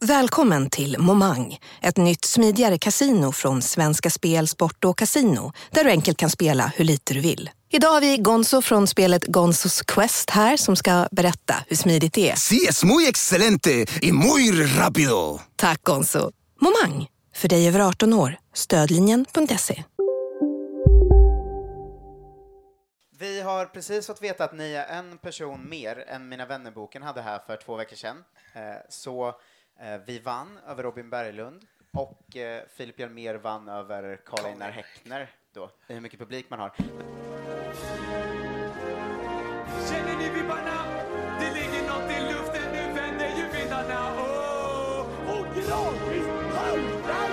Välkommen till Momang, ett nytt smidigare casino från Svenska Spel, Sport och Casino där du enkelt kan spela hur lite du vill. Idag har vi Gonzo från spelet Gonzos Quest här som ska berätta hur smidigt det är. Sí, es muy excelente y muy rápido. Tack Gonzo. Momang, för dig över 18 år. Stödlinjen.se. Vi har precis fått veta att ni är en person mer än Mina vännerboken hade här för två veckor sedan. Eh, Så vi vann över Robin Berglund och eh, Filip Hjelmér vann över Karl-Einar Häckner då, i hur mycket publik man har. Känner ni vibbarna? Det ligger något i luften, nu vänder ju vindarna. Oh, och gradvis haltar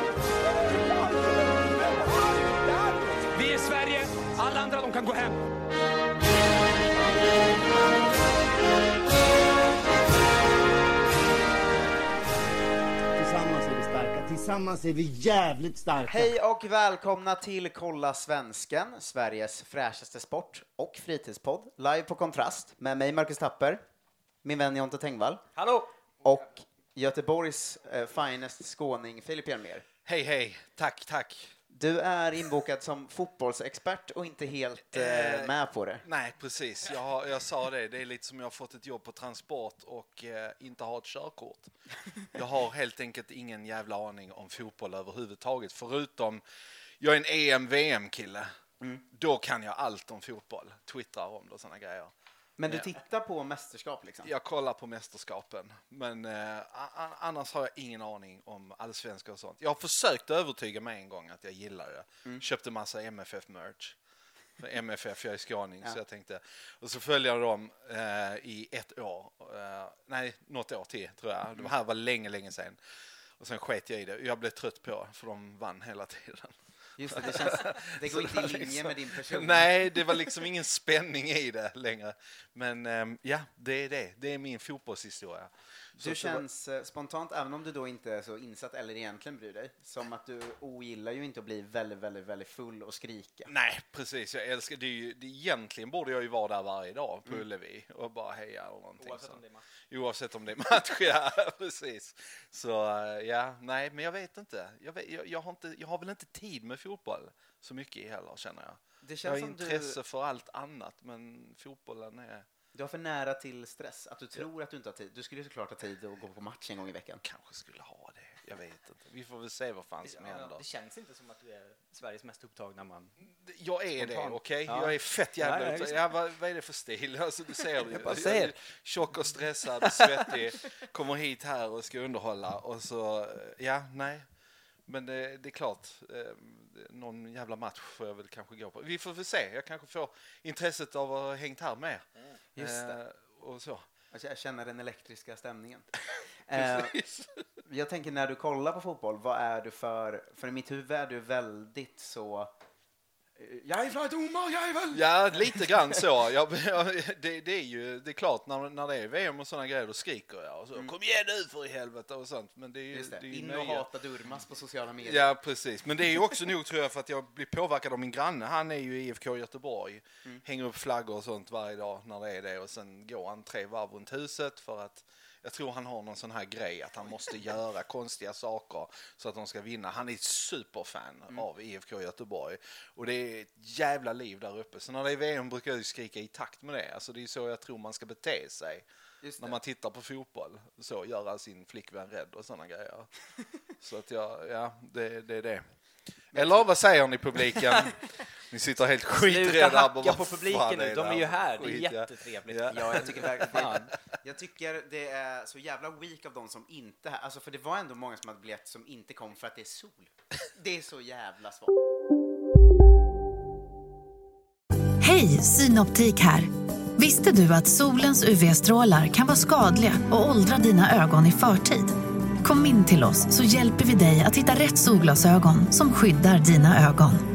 Vi är Sverige, alla andra de kan gå hem. Tillsammans är vi jävligt starka. Hej och välkomna till Kolla Svensken, Sveriges fräschaste sport och fritidspodd, live på Kontrast med mig Marcus Tapper, min vän Jonte Tengvall Hallå! och Göteborgs eh, finest skåning Filip Hjelmér. Hej, hej. Tack, tack. Du är inbokad som fotbollsexpert och inte helt eh, Eh, med på det. Nej, precis. Jag, jag sa det. Det är lite som jag har fått ett jobb på transport och eh, inte har ett körkort. Jag har helt enkelt ingen jävla aning om fotboll överhuvudtaget. Förutom, jag är en EM-VM-kille. Då kan jag allt om fotboll. Twittrar om det och sådana grejer. Men du Ja. tittar på mästerskap liksom? Jag kollar på mästerskapen, men eh, annars har jag ingen aning om allsvenska och sånt. Jag har försökt övertyga mig en gång att jag gillar det. Köpte massa MFF-merch. För MFF, jag är skåning, så jag tänkte... Och så följde jag dem eh, i ett år. Eh, nej, något år till, tror jag. Det här var länge, länge sedan. Och sen sket jag i det. Jag blev trött på för de vann hela tiden. Just det, det, känns, det går inte i linje liksom- med din person. Nej, det var liksom ingen spänning i det längre. Men ehm, ja, det är det. Det är min fotbollshistoria. Du känns eh, spontant, även om du då inte är så insatt eller egentligen bryr dig, som att du ogillar ju inte att bli väldigt, väldigt, väldigt full och skrika. Nej, precis. Jag älskar det. Är ju, det egentligen borde jag ju vara där varje dag på Mm. Ullevi och bara heja eller någonting. Oavsett så. om det är match. Oavsett om det är match, ja, precis. Så eh, ja, nej, men jag vet inte. Jag, vet, jag, jag, har inte. jag har väl inte tid med fotboll så mycket heller, känner jag. Det Jag känns har som intresse du, för allt annat, men fotbollen är du har för nära till stress, att du tror att du inte har tid. Du skulle ju såklart ha tid att gå på match en gång i veckan. kanske skulle ha det. Jag vet inte. Vi får väl se vad fan som händer. Det känns inte som att du är Sveriges mest upptagna man. Jag är det, Spontant. okej? Ja. Jag är fett jävla... Ja, ja, vad, vad är det för stil? Alltså, du ser det ju. bara Jag ser. är Tjock och stressad, svettig, kommer hit här och ska underhålla och så, ja, nej. Men det, det är klart, eh, någon jävla match får jag väl kanske gå på. Vi får väl se, jag kanske får intresset av att ha hängt här med. Just det. Eh, och så. Jag känner den elektriska stämningen. Eh, jag tänker när du kollar på fotboll, vad är du för... För i mitt huvud är du väldigt så... eh, Jag är för domarjävel! Ja, lite grann så. Jag, jag, det, det är ju det är klart, när, när det är VM och sådana grejer, då skriker jag. Och så, Kom igen nu för i helvete och sånt. Men det är ju, Just det, det är ju in och hata Durmas på sociala medier. Ja, precis. Men det är ju också nog tror jag för att jag blir påverkad av min granne. Han är ju i IFK Göteborg. Hänger upp flaggor och sånt varje dag när det är det. Och sen går han tre varv runt huset för att jag tror han har någon sån här grej att han måste göra konstiga saker så att de ska vinna. Han är superfan av IFK Göteborg och det är ett jävla liv där uppe. Så när det är VM brukar jag ju skrika i takt med det. Alltså det är så jag tror man ska bete sig när man tittar på fotboll. Så göra sin flickvän rädd och sådana grejer. Så att jag, ja, det, det är det. Eller vad säger ni publiken? Ni sitter helt skiträdda. Sluta hacka på publiken nu, de är ju här, det är jättetrevligt. Ja. Ja, jag tycker, verkligen, jag tycker det är så jävla weak av de som inte är Alltså för det var ändå många som hade biljett som inte kom för att det är sol. Det är så jävla svårt. Hej, Synoptik här. Visste du att solens UV-strålar kan vara skadliga och åldra dina ögon i förtid? Kom in till oss så hjälper vi dig att hitta rätt solglasögon som skyddar dina ögon.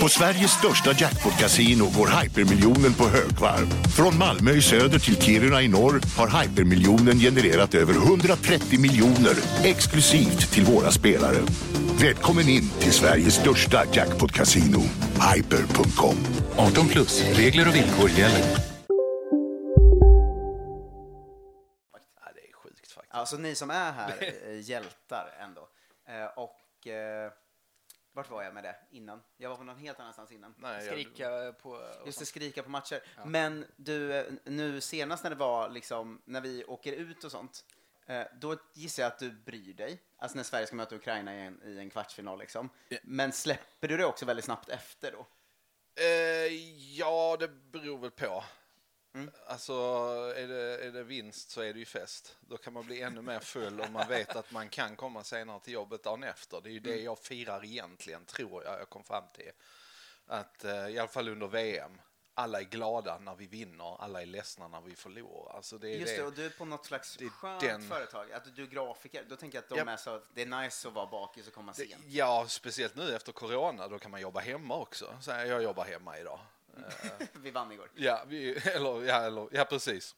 På Sveriges största jackpot-kasino går hypermiljonen på högvarv. Från Malmö i söder till Kiruna i norr har hypermiljonen genererat över 130 miljoner exklusivt till våra spelare. Välkommen in till Sveriges största jackpot-kasino, hyper.com. 18 plus, regler och villkor gäller. Alltså ni som är här är hjältar ändå. Eh, och eh, vart var jag med det innan? Jag var på någon helt annanstans innan. Nej, Skrika på... Just det, skrika på matcher. Men du, nu senast när det var liksom, när vi åker ut och sånt, eh, då gissar jag att du bryr dig. Alltså när Sverige ska möta Ukraina i en, i en kvartsfinal liksom. Men släpper du det också väldigt snabbt efter då? Eh, ja, det beror väl på. Alltså, är det, är det vinst så är det ju fest. Då kan man bli ännu mer full om man vet att man kan komma senare till jobbet dagen efter. Det är ju det jag firar egentligen, tror jag jag kom fram till. Att eh, i alla fall under VM, alla är glada när vi vinner, alla är ledsna när vi förlorar. Alltså det är Just det. det, och du är på något slags det skönt den- företag. Att du är grafiker. Då tänker jag att de Japp. är så det är nice att vara bakis och komma sent. Ja, speciellt nu efter corona, då kan man jobba hemma också. Så jag jobbar hemma idag. Eh, vi vann igår. Ja, vi, eller, ja, eller, ja, precis.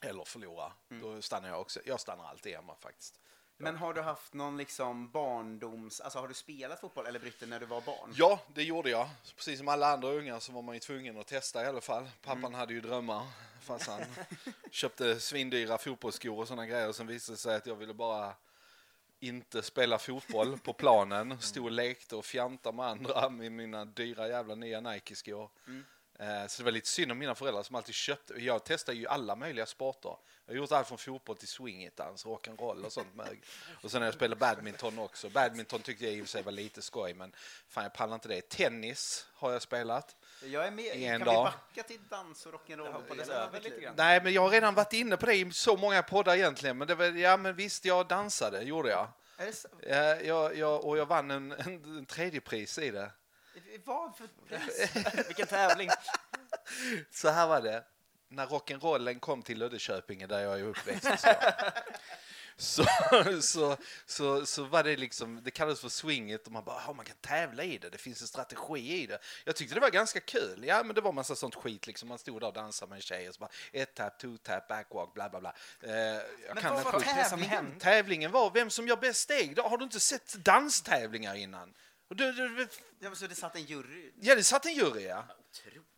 Eller förlora. Då stannar jag också. Jag stannar alltid hemma faktiskt. Men har du haft någon liksom barndoms... Alltså har du spelat fotboll eller brytte när du var barn? Ja, det gjorde jag. Precis som alla andra ungar så var man ju tvungen att testa i alla fall. Pappan hade ju drömmar. Farsan köpte svindyra fotbollsskor och sådana grejer. Och sen visade det sig att jag ville bara inte spela fotboll på planen. Stod och lekte och fjantade med andra med mina dyra jävla nya Nike-skor. Mm. Så det var lite synd om mina föräldrar som alltid köpte. Jag testade ju alla möjliga sporter. Jag har gjort allt från fotboll till swingitdans, rock'n'roll och sånt mög. Och sen har jag spelat badminton också. Badminton tyckte jag i och för sig var lite skoj, men fan jag pallar inte det. Tennis har jag spelat. Jag är med. En kan dag. vi backa till dans och rock'n'roll? över lite grann. Nej, men jag har redan varit inne på det i så många poddar egentligen. Men det var, ja, men visst, jag dansade, gjorde jag. Är det så? Ja, jag, jag, och jag vann en, en, en tredje pris i det. Vad för pris? Vilken tävling. Så här var det. När rock'n'rollen kom till Löddeköpinge där jag är uppväxt så, så, så, så, var det liksom, det kallades för swinget och man bara, oh, man kan tävla i det, det finns en strategi i det. Jag tyckte det var ganska kul, ja men det var massa sånt skit liksom, man stod där och dansade med en tjej och så bara, ett tap, two tap, backwalk, bla bla bla. Eh, jag Men kan vad var tävlingen? Tävlingen var vem som gör bäst steg. Har du inte sett danstävlingar innan? Du, du, du, Ja, men så det satt en jury? Ja, det satt en jury, ja.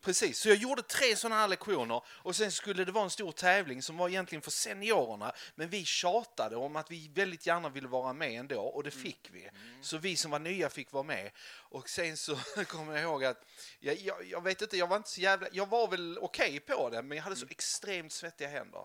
Precis, så jag gjorde tre sådana här lektioner och sen skulle det vara en stor tävling som var egentligen för seniorerna. Men vi tjatade om att vi väldigt gärna ville vara med ändå och det fick vi. Så vi som var nya fick vara med. Och sen så kommer jag ihåg att, jag, jag, jag vet inte, jag var inte så jävla, jag var väl okej på det men jag hade så extremt svettiga händer.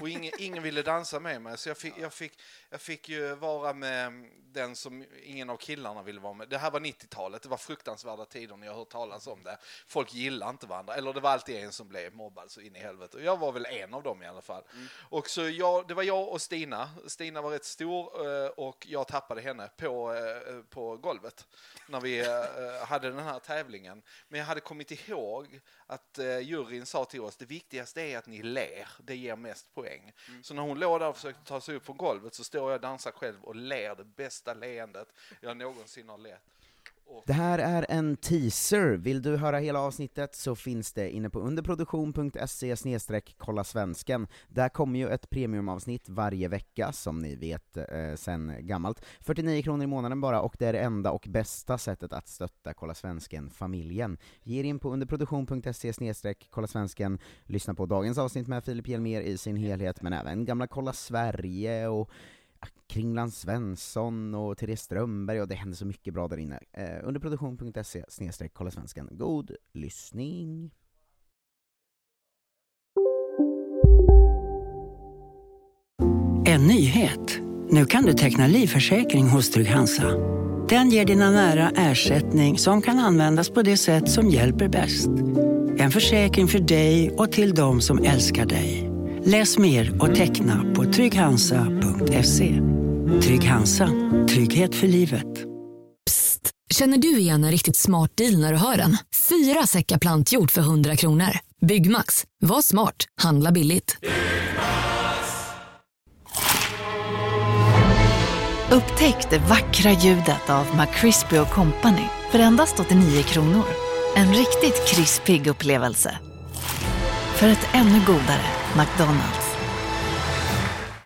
Och ingen, ingen ville dansa med mig, så jag fick, jag, fick, jag fick ju vara med den som ingen av killarna ville vara med. Det här var 90-talet, det var fruktansvärda tider när jag hört talas om det. Folk gillade inte varandra, eller det var alltid en som blev mobbad så in i helvete. Och jag var väl en av dem i alla fall. Och så jag, det var jag och Stina. Stina var rätt stor eh, och jag tappade henne på, eh, på golvet när vi eh, hade den här tävlingen. Men jag hade kommit ihåg att juryn sa till oss det viktigaste är att ni ler, det ger mest poäng. Så när hon låg där och försökte ta sig upp på golvet så står jag och dansar själv och ler det bästa leendet jag någonsin har lett. Det här är en teaser. Vill du höra hela avsnittet så finns det inne på underproduktion.se kolla svensken. Där kommer ju ett premiumavsnitt varje vecka, som ni vet eh, sen gammalt. 49 kronor i månaden bara, och det är det enda och bästa sättet att stötta Kolla Svensken-familjen. Ge er in på underproduktion.se kolla svensken, lyssna på dagens avsnitt med Filip Hjelmér i sin helhet, men även gamla Kolla Sverige och Kringland Svensson och Therese Strömberg, och det händer så mycket bra där inne. Eh, underproduktion.se snedstreck kolla svenskan. God lyssning! En nyhet. Nu kan du teckna livförsäkring hos Trygg-Hansa. Den ger dina nära ersättning som kan användas på det sätt som hjälper bäst. En försäkring för dig och till de som älskar dig. Läs mer och teckna på trygghansa.se. Trygg Hansa. Trygghet för livet. Känner du igen en riktigt smart deal när du hör den? Fyra säckar plantjord för 100 kronor. Byggmax. Var smart. Handla billigt. Upptäck det vackra ljudet av McCrispy Company för endast 89 kronor. En riktigt krispig upplevelse. För ett ännu godare McDonalds.